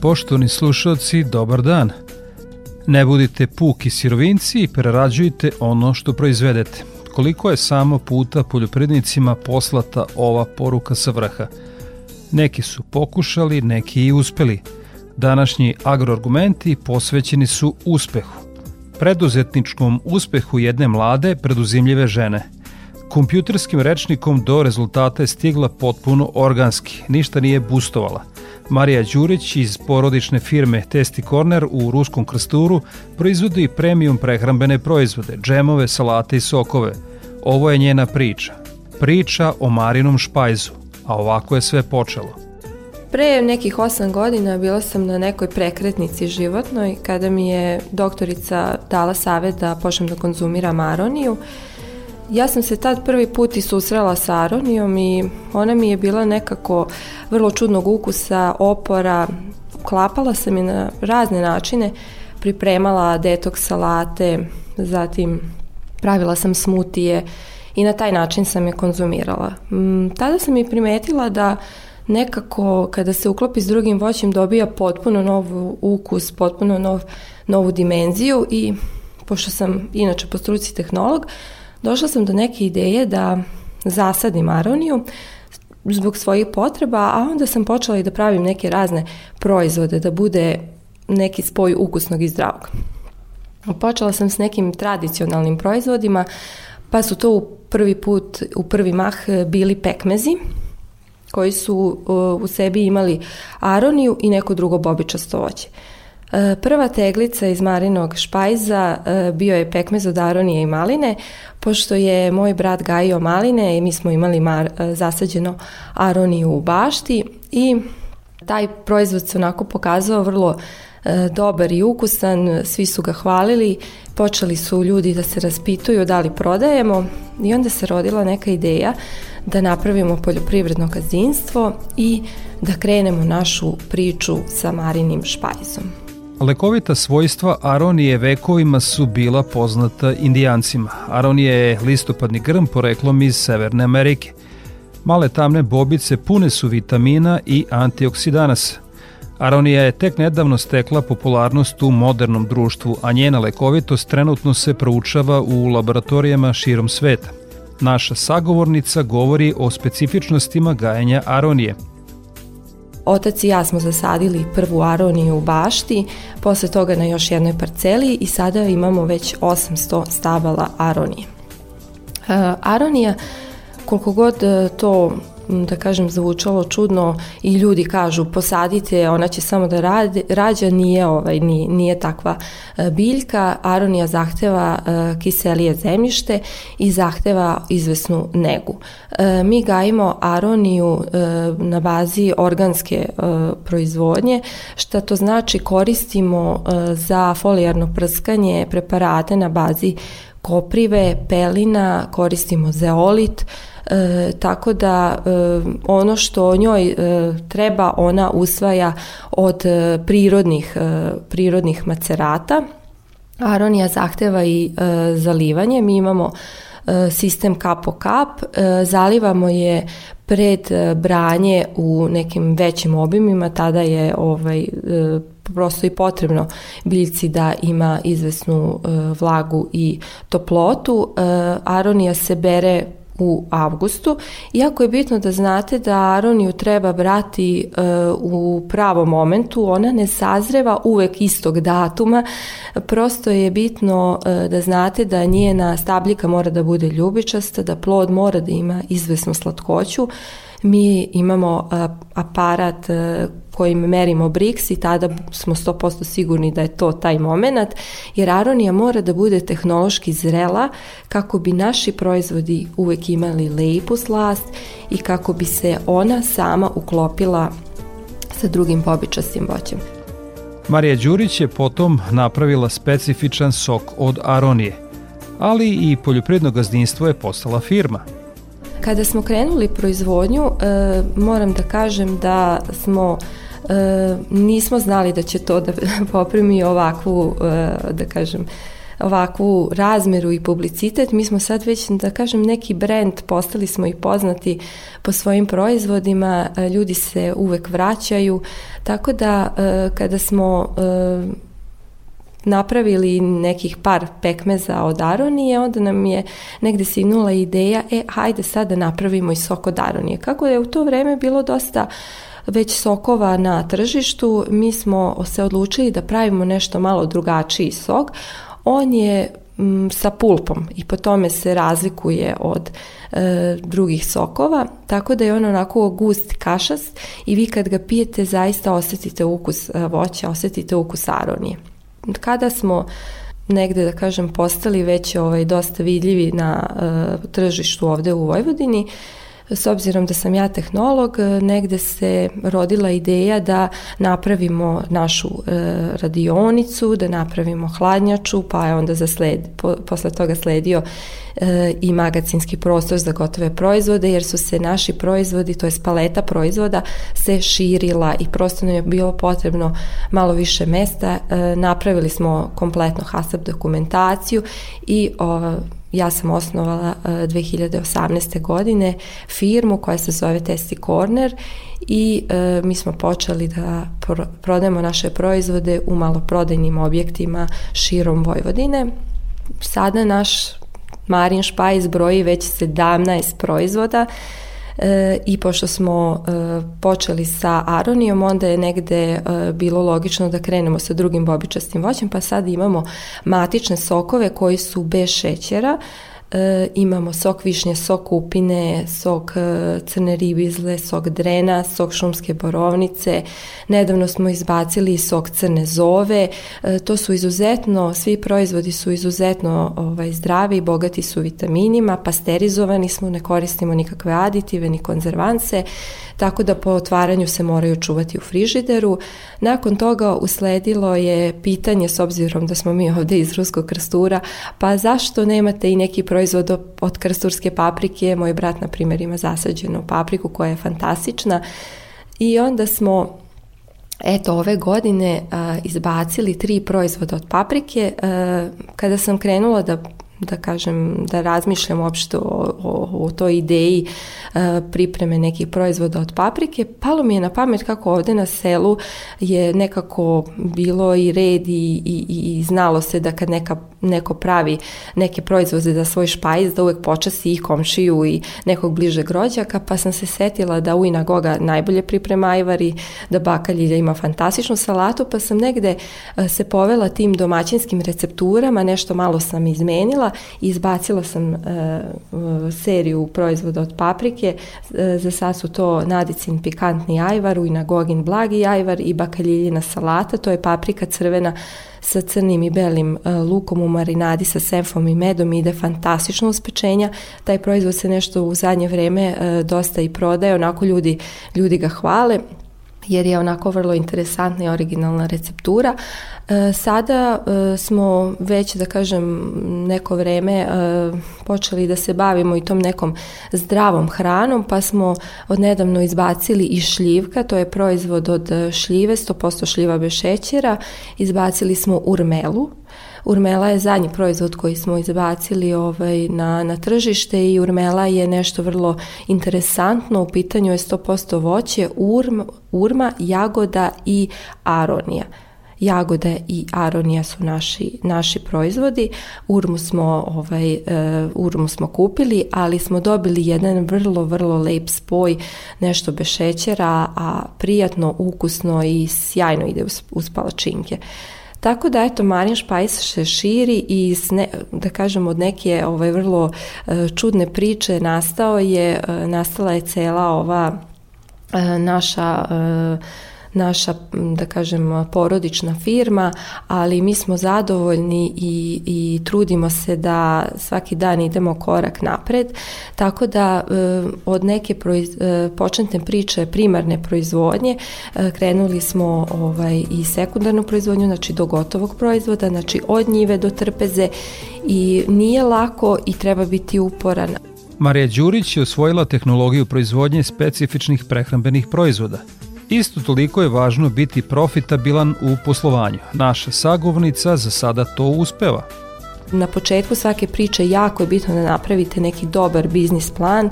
Poštovani slušalci, dobar dan. Ne budite puki sirovinci i prerađujte ono što proizvedete. Koliko je samo puta poljoprednicima poslata ova poruka sa vrha? Neki su pokušali, neki i uspeli. Današnji agroargumenti posvećeni su uspehu. Preduzetničkom uspehu jedne mlade, preduzimljive žene – Kompjuterskim rečnikom do rezultata je stigla potpuno organski, ništa nije bustovala – Marija Đurić iz porodične firme Testi Corner u Ruskom Krsturu proizvodi premium prehrambene proizvode, džemove, salate i sokove. Ovo je njena priča. Priča o Marinom špajzu, a ovako je sve počelo. Pre nekih 8 godina bila sam na nekoj prekretnici životnoj kada mi je doktorica dala savet da počnem da konzumiram aroniju. Ja sam se tad prvi put i susrela sa aronijom i ona mi je bila nekako vrlo čudnog ukusa, opora, klapala sam je na razne načine, pripremala detoks salate, zatim pravila sam smutije i na taj način sam je konzumirala. Mm, tada sam i primetila da nekako kada se uklopi s drugim voćem dobija potpuno nov ukus, potpuno nov, novu dimenziju i pošto sam inače po struci tehnolog, uh, došla sam do neke ideje da zasadim aroniju zbog svojih potreba, a onda sam počela i da pravim neke razne proizvode, da bude neki spoj ukusnog i zdravog. Počela sam s nekim tradicionalnim proizvodima, pa su to u prvi put, u prvi mah bili pekmezi, koji su uh, u sebi imali aroniju i neko drugo bobičasto voće. Uh, E, prva teglica iz Marinog špajza e, bio je pekmez od aronije i maline, pošto je moj brat gajio maline i mi smo imali mar, e, zasađeno aroniju u bašti i taj proizvod se onako pokazao vrlo dobar i ukusan, svi su ga hvalili, počeli su ljudi da se raspituju da li prodajemo i onda se rodila neka ideja da napravimo poljoprivredno gazdinstvo i da krenemo našu priču sa Marinim špajzom. Lekovita svojstva aronije vekovima su bila poznata indijancima. Aronija je listopadni grm poreklom iz Severne Amerike. Male tamne bobice pune su vitamina i antioksidanasa. Aronija je tek nedavno stekla popularnost u modernom društvu, a njena lekovitost trenutno se proučava u laboratorijama širom sveta. Naša sagovornica govori o specifičnostima gajenja aronije – Otac i ja smo zasadili prvu aroniju u bašti, posle toga na još jednoj parceli i sada imamo već 800 stabala aronije. E, Aronija, koliko god e, to da kažem, zvučalo čudno i ljudi kažu posadite, ona će samo da radi, rađa, nije, ovaj, nije, nije takva e, biljka. Aronija zahteva e, kiselije zemljište i zahteva izvesnu negu. E, mi gajimo aroniju na bazi organske proizvodnje, što to znači koristimo za folijarno prskanje preparate na bazi koprive, pelina, koristimo zeolit, E, tako da e, ono što njoj e, treba ona usvaja od e, prirodnih, e, prirodnih macerata. Aronija zahteva i e, zalivanje. Mi imamo e, sistem kap po kap. E, zalivamo je pred e, branje u nekim većim obimima, tada je ovaj, e, prosto i potrebno biljci da ima izvesnu e, vlagu i toplotu. Aronija se bere u avgustu. Iako je bitno da znate da aroniju treba brati e, u pravom momentu, ona ne sazreva uvek istog datuma, prosto je bitno e, da znate da njena stabljika mora da bude ljubičasta, da plod mora da ima izvesnu slatkoću, mi imamo aparat e, kojim merimo BRICS i tada smo 100% sigurni da je to taj moment, jer aronija mora da bude tehnološki zrela kako bi naši proizvodi uvek imali lepu slast i kako bi se ona sama uklopila sa drugim pobičastim voćem. Marija Đurić je potom napravila specifičan sok od aronije, ali i poljoprivredno gazdinstvo je postala firma – Kada smo krenuli proizvodnju, e, moram da kažem da smo e, nismo znali da će to da poprimi ovakvu, e, da kažem, ovakvu razmeru i publicitet. Mi smo sad već, da kažem, neki brend, postali smo i poznati po svojim proizvodima, ljudi se uvek vraćaju, tako da kada smo napravili nekih par pekmeza od aronije, onda nam je negde sinula ideja, e, hajde sad da napravimo i sok od aronije. Kako je u to vreme bilo dosta već sokova na tržištu, mi smo se odlučili da pravimo nešto malo drugačiji sok. On je m, sa pulpom i po tome se razlikuje od e, drugih sokova, tako da je on onako gust kašas i vi kad ga pijete zaista osetite ukus e, voća, osetite ukus aronije. Kada smo negde, da kažem, postali već ovaj, dosta vidljivi na e, tržištu ovde u Vojvodini, s obzirom da sam ja tehnolog, e, negde se rodila ideja da napravimo našu e, radionicu, da napravimo hladnjaču, pa je onda za sled, po, posle toga sledio e, i magacinski prostor za gotove proizvode, jer su se naši proizvodi, to je paleta proizvoda, se širila i prosto nam je bilo potrebno malo više mesta. E, napravili smo kompletno HASAP dokumentaciju i o, ja sam osnovala 2018. E, godine firmu koja se zove Testi Corner i e, mi smo počeli da prodajemo naše proizvode u maloprodajnim objektima širom Vojvodine. Sada naš Marin Špajs broji već 17 proizvoda uh, e, i pošto smo e, počeli sa aronijom, onda je negde e, bilo logično da krenemo sa drugim bobičastim voćem, pa sad imamo matične sokove koji su bez šećera, E, imamo sok višnje, sok kupine, sok e, crne ribizle, sok drena, sok šumske borovnice. Nedavno smo izbacili sok crne zove. E, to su izuzetno, svi proizvodi su izuzetno ovaj, zdravi i bogati su vitaminima, pasterizovani smo, ne koristimo nikakve aditive ni konzervanse, tako da po otvaranju se moraju čuvati u frižideru. Nakon toga usledilo je pitanje, s obzirom da smo mi ovde iz Ruskog krstura, pa zašto nemate i neki proizvod proizvod od krsturske paprike. Moj brat, na primjer, ima zasađenu papriku koja je fantastična. I onda smo Eto, ove godine a, izbacili tri proizvoda od paprike. A, kada sam krenula da da kažem, da razmišljam uopšte o, o, o toj ideji e, pripreme nekih proizvoda od paprike, palo mi je na pamet kako ovde na selu je nekako bilo i red i, i, i znalo se da kad neka, neko pravi neke proizvode za svoj špajz, da uvek počasi i komšiju i nekog bliže grođaka, pa sam se setila da Ujna Goga najbolje priprema ajvari, da baka Ljilja ima fantastičnu salatu, pa sam negde e, se povela tim domaćinskim recepturama, nešto malo sam izmenila, radila izbacila sam e, seriju proizvoda od paprike. E, za sad su to nadicin pikantni ajvar, ujnagogin blagi ajvar i bakaljiljina salata. To je paprika crvena sa crnim i belim e, lukom u marinadi sa senfom i medom ide fantastično uz pečenja. Taj proizvod se nešto u zadnje vreme e, dosta i prodaje, onako ljudi, ljudi ga hvale jer je onako vrlo interesantna i originalna receptura. E, sada e, smo već, da kažem, neko vreme e, počeli da se bavimo i tom nekom zdravom hranom, pa smo odnedavno izbacili i šljivka, to je proizvod od šljive, 100% šljiva bez šećera, izbacili smo urmelu, Urmela je zadnji proizvod koji smo izbacili ovaj, na, na tržište i urmela je nešto vrlo interesantno. U pitanju je 100% voće, urm, urma, jagoda i aronija jagode i aronija su naši, naši proizvodi. Urmu smo, ovaj, uh, urmu smo kupili, ali smo dobili jedan vrlo, vrlo lep spoj, nešto bez šećera, a prijatno, ukusno i sjajno ide uz, uz palačinke. Uh, Tako da, eto, Marin Špajs se širi i, sne, da kažem, od neke ovaj, vrlo e, čudne priče nastao je, e, nastala je cela ova e, naša naša, da kažem, porodična firma, ali mi smo zadovoljni i, i trudimo se da svaki dan idemo korak napred, tako da e, od neke proiz, e, početne priče primarne proizvodnje e, krenuli smo ovaj, i sekundarnu proizvodnju, znači do gotovog proizvoda, znači od njive do trpeze i nije lako i treba biti uporan. Marija Đurić je osvojila tehnologiju proizvodnje specifičnih prehrambenih proizvoda – Isto toliko je važno biti profitabilan u poslovanju. Naša sagovnica za sada to uspeva. Na početku svake priče jako je bitno da napravite neki dobar biznis plan.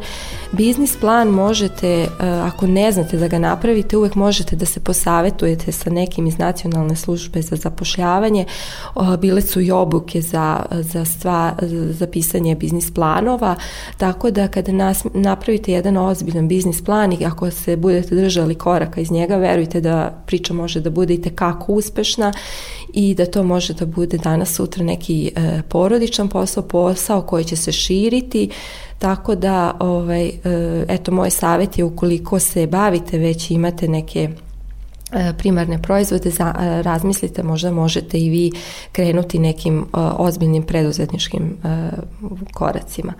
Biznis plan možete, e, ako ne znate da ga napravite, uvek možete da se posavetujete sa nekim iz nacionalne službe za zapošljavanje. E, bile su i obuke za, za, stva, za pisanje biznis planova, tako da kada nas, napravite jedan ozbiljan biznis plan i ako se budete držali koraka iz njega, verujte da priča može da bude i tekako uspešna i da to može da bude danas sutra neki e, porodičan posao, posao koji će se širiti, tako da ovaj, e, eto moj savjet je ukoliko se bavite već imate neke e, primarne proizvode, e, razmislite, možda možete i vi krenuti nekim ozbiljnim preduzetničkim koracima.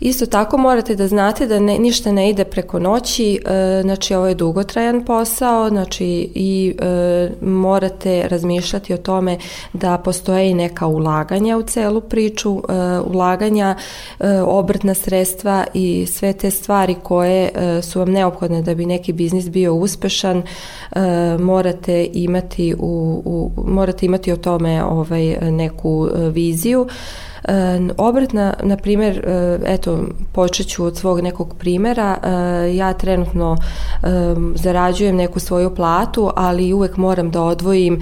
Isto tako morate da znate da ne, ništa ne ide preko noći, e, znači ovo je dugotrajan posao, znači i e, morate razmišljati o tome da postoje i neka ulaganja u celu priču, e, ulaganja, e, obrtna sredstva i sve te stvari koje e, su vam neophodne da bi neki biznis bio uspešan, e, morate imati u, u morate imati o tome ovaj neku e, viziju. E, E, obrt, na, na primer, e, eto, počeću od svog nekog primera, e, ja trenutno zarađujem neku svoju platu, ali uvek moram da odvojim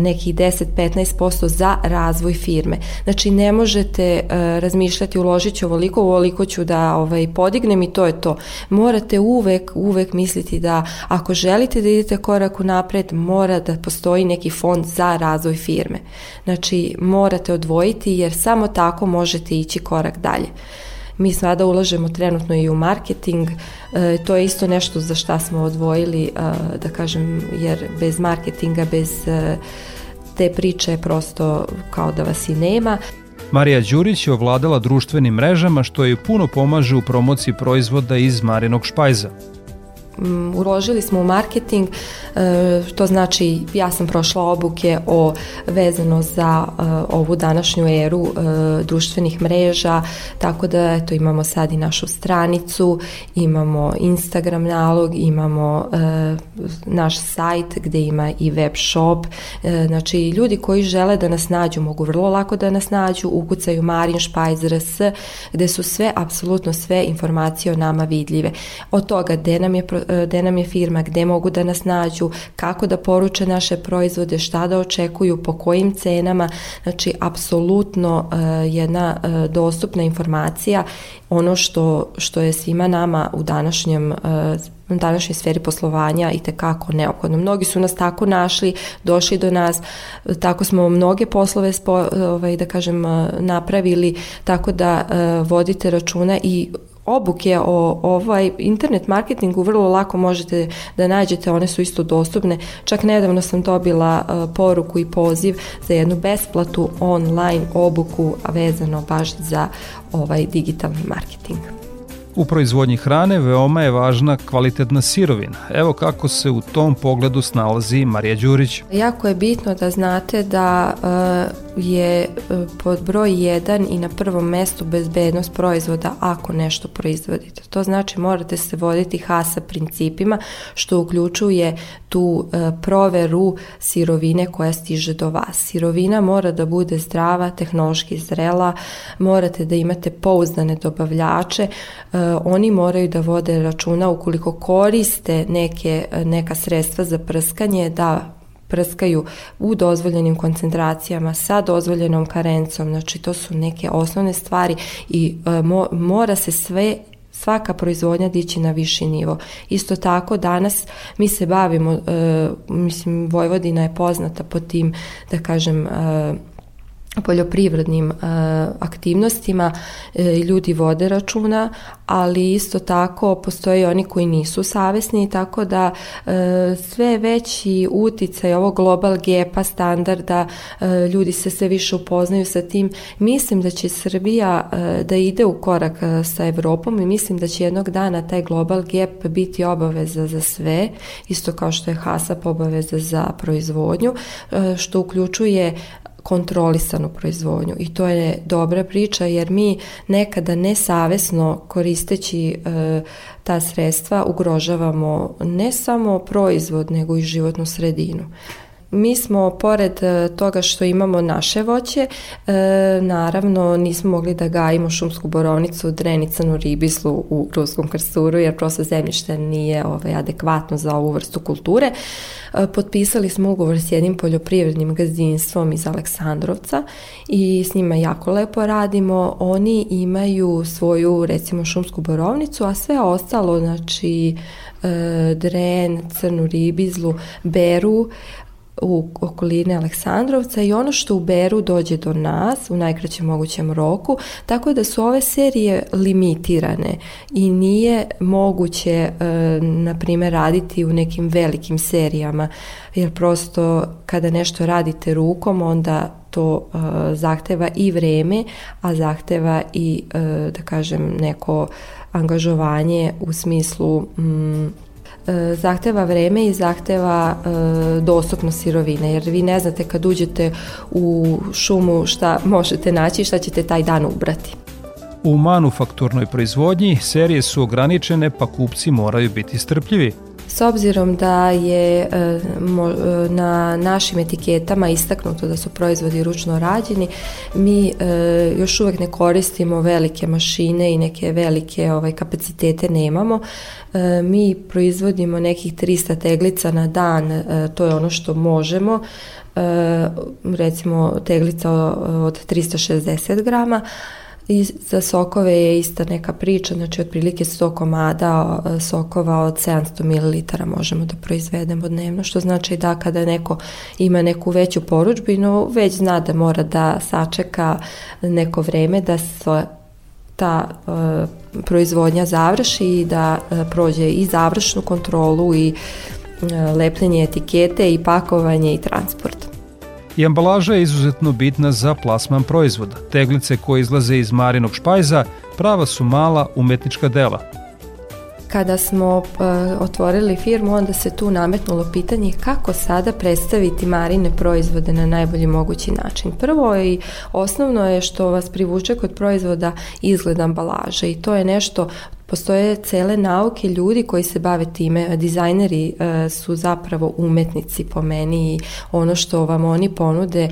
neki 10-15% za razvoj firme. Znači, ne možete razmišljati uložit ću ovoliko, ovoliko ću da ovaj, podignem i to je to. Morate uvek, uvek misliti da ako želite da idete korak u napred, mora da postoji neki fond za razvoj firme. Znači, morate odvojiti jer samo tako tako možete ići korak dalje. Mi sada ulažemo trenutno i u marketing, e, to je isto nešto za šta smo odvojili, e, da kažem, jer bez marketinga, bez e, te priče prosto kao da vas i nema. Marija Đurić je ovladala društvenim mrežama što je puno pomaže u promociji proizvoda iz Marinog špajza. Mm, uložili smo u marketing, e, što znači ja sam prošla obuke o vezano za e, ovu današnju eru e, društvenih mreža, tako da eto imamo sad i našu stranicu, imamo Instagram nalog, imamo naš sajt gde ima i web shop, znači ljudi koji žele da nas nađu mogu vrlo lako da nas nađu, ukucaju Marin Špajz RS, gde su sve, apsolutno sve informacije o nama vidljive. Od toga gde nam je E, gde nam je firma, gde mogu da nas nađu, kako da poruče naše proizvode, šta da očekuju, po kojim cenama, znači apsolutno e, jedna e, dostupna informacija, ono što, što je svima nama u današnjem u današnjoj sferi poslovanja i tekako neophodno. Mnogi su nas tako našli, došli do nas, tako smo mnoge poslove spo, ovaj, da kažem napravili, tako da vodite računa i obuke o ovaj internet marketingu vrlo lako možete da nađete, one su isto dostupne. Čak nedavno sam dobila e, poruku i poziv za jednu besplatu online obuku vezano baš za ovaj digitalni marketing. U proizvodnji hrane veoma je važna kvalitetna sirovina. Evo kako se u tom pogledu snalazi Marija Đurić. Jako je bitno da znate da e, je e, pod broj 1 i na prvom mestu bezbednost proizvoda ako nešto proizvodite. To znači morate se voditi HASA principima što uključuje tu e, proveru sirovine koja stiže do vas. Sirovina mora da bude zdrava, tehnološki zrela, morate da imate pouzdane dobavljače, e, oni moraju da vode računa ukoliko koriste neke, neka sredstva za prskanje da prskaju u dozvoljenim koncentracijama sa dozvoljenom karencom. Znači to su neke osnovne stvari i e, mo, mora se sve svaka proizvodnja dići na viši nivo. Isto tako danas mi se bavimo, e, mislim Vojvodina je poznata po tim, da kažem, e, poljoprivrednim e, aktivnostima e, ljudi vode računa, ali isto tako postoje oni koji nisu savesni, tako da e, sve veći uticaj ovog global gepa standarda, e, ljudi se sve više upoznaju sa tim. Mislim da će Srbija e, da ide u korak e, sa Evropom i mislim da će jednog dana taj global gap biti obaveza za sve, isto kao što je HASAP obaveza za proizvodnju, e, što uključuje e, kontrolisanu proizvodnju i to je dobra priča jer mi nekada nesavesno koristeći e, ta sredstva ugrožavamo ne samo proizvod nego i životnu sredinu. Mi smo, pored e, toga što imamo naše voće, e, naravno nismo mogli da gajimo šumsku borovnicu, drenicanu ribislu u ruskom krsturu, jer prosto zemljište nije ovaj, adekvatno za ovu vrstu kulture. E, potpisali smo ugovor s jednim poljoprivrednim gazdinstvom iz Aleksandrovca i s njima jako lepo radimo. Oni imaju svoju, recimo, šumsku borovnicu, a sve ostalo, znači, e, dren, crnu ribizlu, beru, u okolini Aleksandrovca i ono što uberu dođe do nas u najkraćem mogućem roku, tako da su ove serije limitirane i nije moguće e, na primer, raditi u nekim velikim serijama, jer prosto kada nešto radite rukom onda to e, zahteva i vreme, a zahteva i e, da kažem neko angažovanje u smislu mm, E, zahteva vreme i zahteva e, dostupnost sirovine, jer vi ne znate kad uđete u šumu šta možete naći i šta ćete taj dan ubrati. U manufakturnoj proizvodnji serije su ograničene pa kupci moraju biti strpljivi – S obzirom da je e, e, na našim etiketama istaknuto da su proizvodi ručno rađeni, mi e, još uvek ne koristimo velike mašine i neke velike ovaj, kapacitete nemamo. Mi proizvodimo nekih 300 teglica na dan, to je ono što možemo recimo teglica od 360 grama, I za sokove je ista neka priča, znači otprilike 100 komada sokova od 700 ml možemo da proizvedemo dnevno, što znači da kada neko ima neku veću poručbinu, već zna da mora da sačeka neko vreme da se ta e, proizvodnja završi i da e, prođe i završnu kontrolu i e, lepljenje etikete i pakovanje i transport i ambalaža je izuzetno bitna za plasman proizvoda. Teglice koje izlaze iz marinog špajza prava su mala umetnička dela. Kada smo e, otvorili firmu, onda se tu nametnulo pitanje kako sada predstaviti marine proizvode na najbolji mogući način. Prvo i osnovno je što vas privuče kod proizvoda izgled ambalaže i to je nešto Postoje cele nauke ljudi koji se bave time, dizajneri e, su zapravo umetnici po meni i ono što vam oni ponude, e,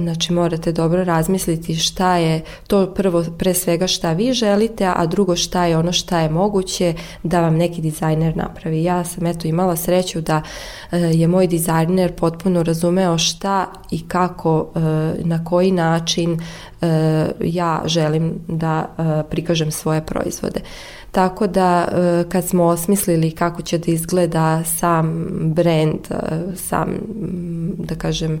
znači morate dobro razmisliti šta je to prvo pre svega šta vi želite, a drugo šta je ono šta je moguće da vam neki dizajner napravi. Ja sam eto imala sreću da e, je moj dizajner potpuno razumeo šta i kako, e, na koji način E, ja želim da e, prikažem svoje proizvode. Tako da e, kad smo osmislili kako će da izgleda sam brand, sam da kažem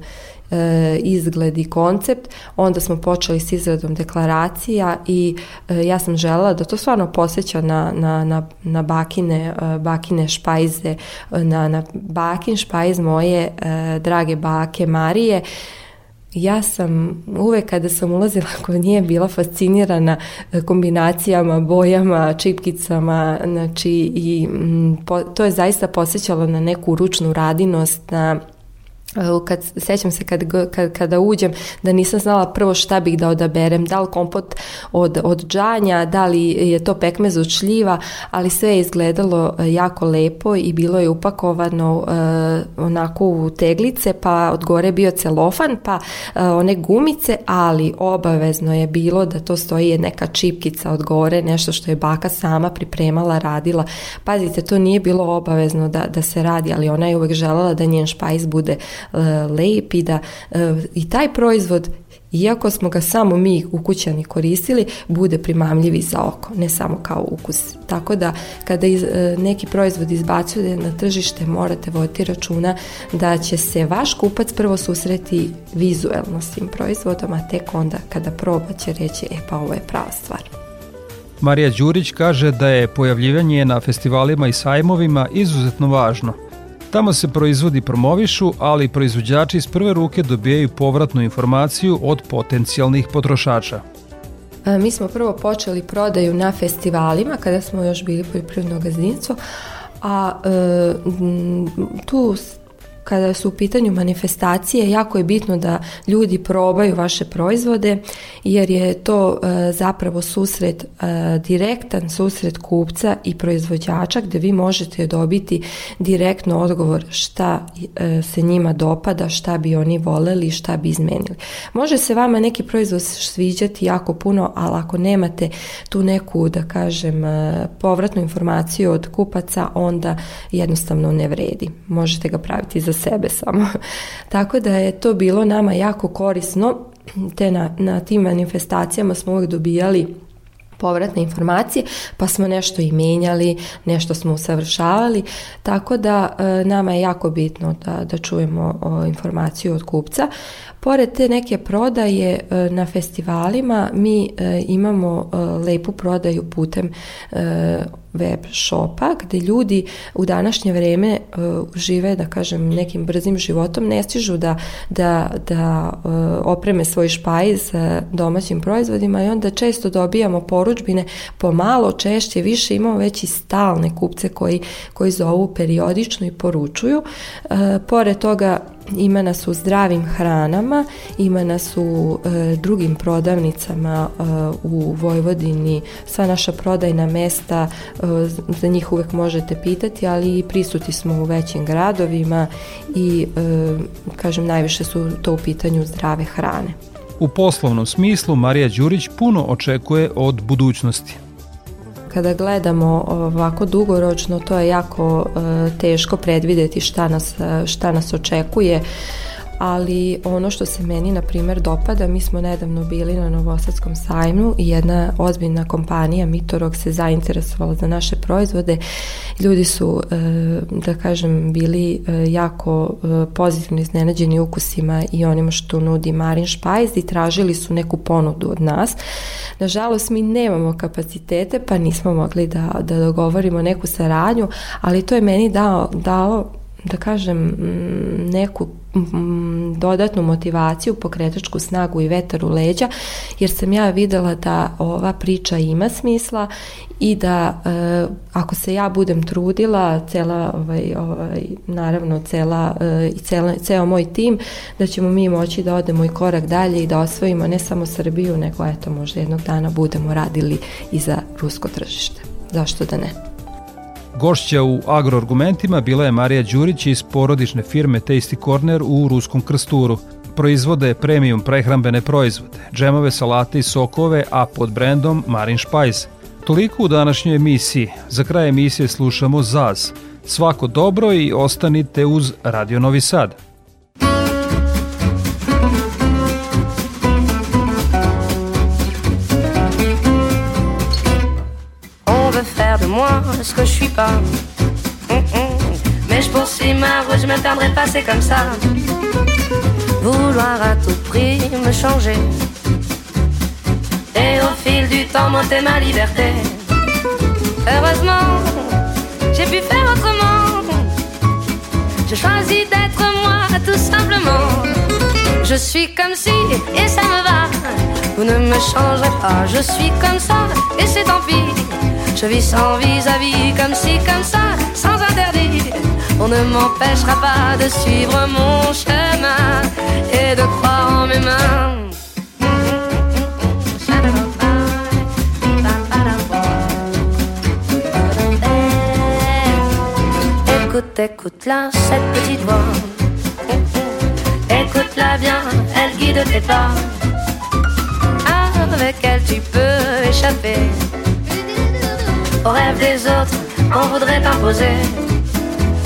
izgled i koncept, onda smo počeli s izradom deklaracija i ja sam želela da to stvarno posjeća na, na, na, na bakine, bakine špajze, na, na bakin špajz moje drage bake Marije ja sam uvek kada sam ulazila kod nje bila fascinirana e, kombinacijama, bojama, čipkicama, znači i po, to je zaista posjećalo na neku ručnu radinost, na kad, sećam se kad, kad, kada uđem da nisam znala prvo šta bih da odaberem, da li kompot od, od džanja, da li je to pekmez od šljiva, ali sve je izgledalo e, jako lepo i bilo je upakovano e, onako u teglice, pa od gore bio celofan, pa e, one gumice, ali obavezno je bilo da to stoji neka čipkica od gore, nešto što je baka sama pripremala, radila. Pazite, to nije bilo obavezno da, da se radi, ali ona je uvek željela da njen špajs bude E, lipida e, i taj proizvod iako smo ga samo mi ukućani koristili, bude primamljivi za oko, ne samo kao ukus. Tako da kada iz, e, neki proizvod izbacujete na tržište, morate voditi računa da će se vaš kupac prvo susreti vizuelno s tim proizvodom, a tek onda kada proba će reći e pa ovo je prava stvar. Marija Đurić kaže da je pojavljivanje na festivalima i sajmovima izuzetno važno, Tamo se proizvodi promovišu, ali proizvođači iz prve ruke dobijaju povratnu informaciju od potencijalnih potrošača. E, mi smo prvo počeli prodaju na festivalima kada smo još bili poljoprivredno gazdinstvo, a e, tu kada su u pitanju manifestacije, jako je bitno da ljudi probaju vaše proizvode jer je to e, zapravo susret, e, direktan susret kupca i proizvođača gde vi možete dobiti direktno odgovor šta e, se njima dopada, šta bi oni voleli, šta bi izmenili. Može se vama neki proizvod sviđati jako puno, ali ako nemate tu neku, da kažem, e, povratnu informaciju od kupaca, onda jednostavno ne vredi. Možete ga praviti za sebe samo. Tako da je to bilo nama jako korisno, te na, na tim manifestacijama smo uvek dobijali povratne informacije, pa smo nešto i menjali, nešto smo usavršavali, tako da e, nama je jako bitno da, da čujemo o, informaciju od kupca. Pored te neke prodaje e, na festivalima mi e, imamo e, lepu prodaju putem e, web shopa gde ljudi u današnje vreme e, uh, žive, da kažem, nekim brzim životom, ne stižu da, da, da uh, opreme svoj špaj sa domaćim proizvodima i onda često dobijamo poručbine pomalo, češće, više imamo već i stalne kupce koji, koji zovu periodično i poručuju. Uh, pored toga ima nas u zdravim hranama, ima nas u e, drugim prodavnicama e, u Vojvodini, sva naša prodajna mesta, e, za njih uvek možete pitati, ali i prisuti smo u većim gradovima i, e, kažem, najviše su to u pitanju zdrave hrane. U poslovnom smislu Marija Đurić puno očekuje od budućnosti kada gledamo ovako dugoročno to je jako e, teško predvideti šta nas, e, šta nas očekuje ali ono što se meni, na primer, dopada, mi smo nedavno bili na Novosadskom sajmu i jedna ozbiljna kompanija Mitorog se zainteresovala za naše proizvode. Ljudi su, e, da kažem, bili e, jako e, pozitivno iznenađeni ukusima i onima što nudi Marin Špajz i tražili su neku ponudu od nas. Nažalost, mi nemamo kapacitete, pa nismo mogli da, da dogovorimo neku saradnju, ali to je meni dao, dao da kažem, neku dodatnu motivaciju, pokretačku snagu i vetar u leđa, jer sam ja videla da ova priča ima smisla i da e, ako se ja budem trudila, cela, ovaj, ovaj, naravno cela, e, ceo moj tim, da ćemo mi moći da odemo i korak dalje i da osvojimo ne samo Srbiju, nego eto možda jednog dana budemo radili i za rusko tržište. Zašto da ne? Gošća u agroargumentima bila je Marija Đurić iz porodične firme Tasty Corner u Ruskom krsturu. Proizvode premium prehrambene proizvode, džemove, salate i sokove, a pod brendom Marin Spice. Toliko u današnjoj emisiji. Za kraj emisije slušamo Zaz. Svako dobro i ostanite uz Radio Novi Sad. moi ce que je suis pas. Mais je poursuis ma voie, je me perdrai pas, c'est comme ça. Vouloir à tout prix me changer. Et au fil du temps, monter ma liberté. Heureusement, j'ai pu faire autrement. Je choisis d'être moi, tout simplement. Je suis comme si, et ça me va. Vous ne me changerez pas. Je suis comme ça, et c'est tant pis. Je vis sans vis-à-vis, comme si, comme ça, sans interdit. On ne m'empêchera pas de suivre mon chemin et de croire en mes mains. Écoute, écoute-la, cette petite voix. Écoute-la bien, elle guide tes pas. Avec elle, tu peux échapper au rêve des autres on voudrait t'imposer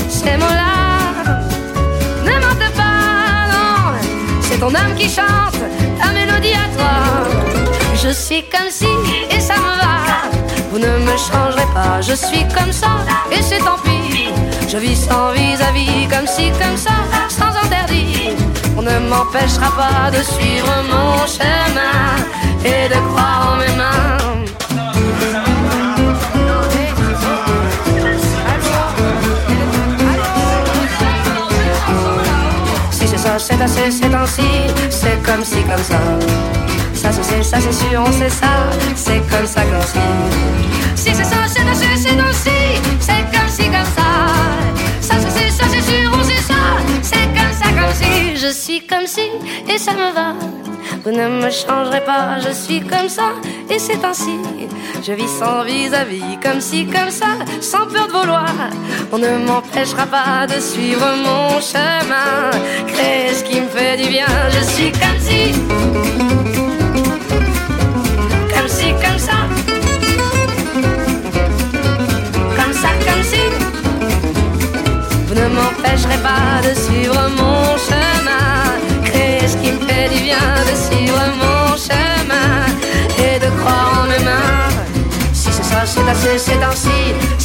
Ces mots-là, ne mentent pas, non, c'est ton âme qui chante ta mélodie à toi. Je suis comme si et ça me va. Vous ne me changerez pas, je suis comme ça et c'est tant pis. Je vis sans vis-à-vis, -vis, comme si, comme ça, sans interdit. On ne m'empêchera pas de suivre mon chemin et de croire en mes mains. c'est assez, c'est ainsi, c'est comme si, comme ça. Ça c'est ça c'est sûr, on sait ça, c'est comme ça comme si. Si c'est ça, c'est assez, c'est ainsi, c'est comme si, comme ça. Ça c'est ça c'est sûr, on sait ça, c'est comme ça, comme si. Je suis comme si, et ça me va. Vous ne me changerez pas, je suis comme ça, et c'est ainsi. Je vis sans vis-à-vis, comme si, comme ça, sans peur de vouloir. On ne m'empêchera pas de suivre mon chemin. quest ce qui me fait du bien, je suis comme si. Comme si, comme ça. Comme ça, comme si. Vous ne m'empêcherez pas de suivre mon chemin. Tu du de suivre mon chemin et de croire en mes mains. Si c'est ça, c'est assez, c'est ainsi